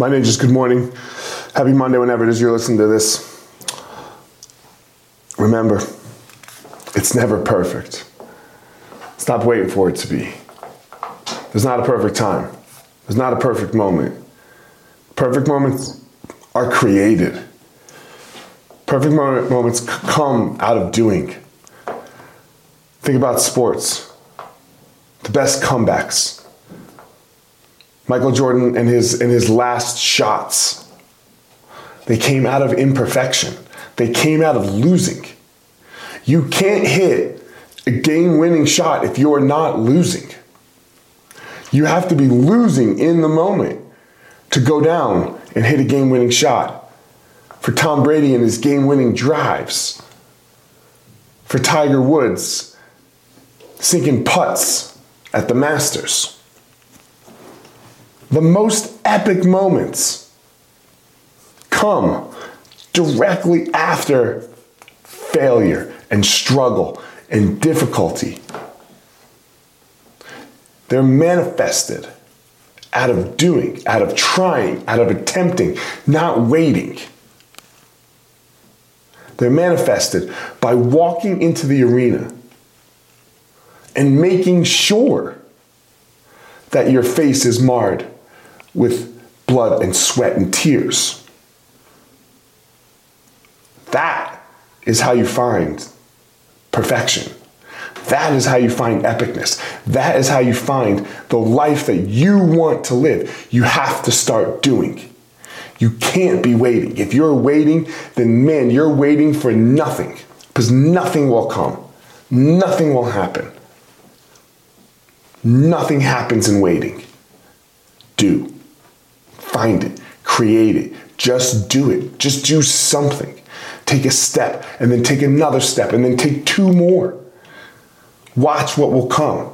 My name ninjas, good morning. Happy Monday whenever it is you're listening to this. Remember, it's never perfect. Stop waiting for it to be. There's not a perfect time. There's not a perfect moment. Perfect moments are created. Perfect moment, moments come out of doing. Think about sports. The best comebacks. Michael Jordan and his and his last shots. They came out of imperfection. They came out of losing. You can't hit a game-winning shot if you're not losing. You have to be losing in the moment to go down and hit a game-winning shot. For Tom Brady and his game-winning drives. For Tiger Woods sinking putts at the Masters. The most epic moments come directly after failure and struggle and difficulty. They're manifested out of doing, out of trying, out of attempting, not waiting. They're manifested by walking into the arena and making sure that your face is marred with blood and sweat and tears. That is how you find perfection. That is how you find epicness. That is how you find the life that you want to live. You have to start doing. You can't be waiting. If you're waiting, then man, you're waiting for nothing because nothing will come. Nothing will happen. Nothing happens in waiting. Do. Find it. Create it. Just do it. Just do something. Take a step and then take another step and then take two more. Watch what will come.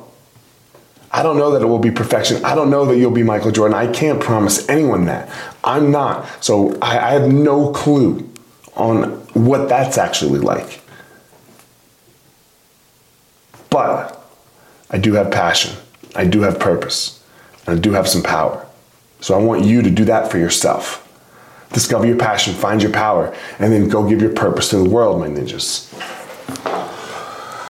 I don't know that it will be perfection. I don't know that you'll be Michael Jordan. I can't promise anyone that. I'm not. So I, I have no clue on what that's actually like. But I do have passion. I do have purpose. And I do have some power. So I want you to do that for yourself. Discover your passion, find your power, and then go give your purpose to the world, my ninjas.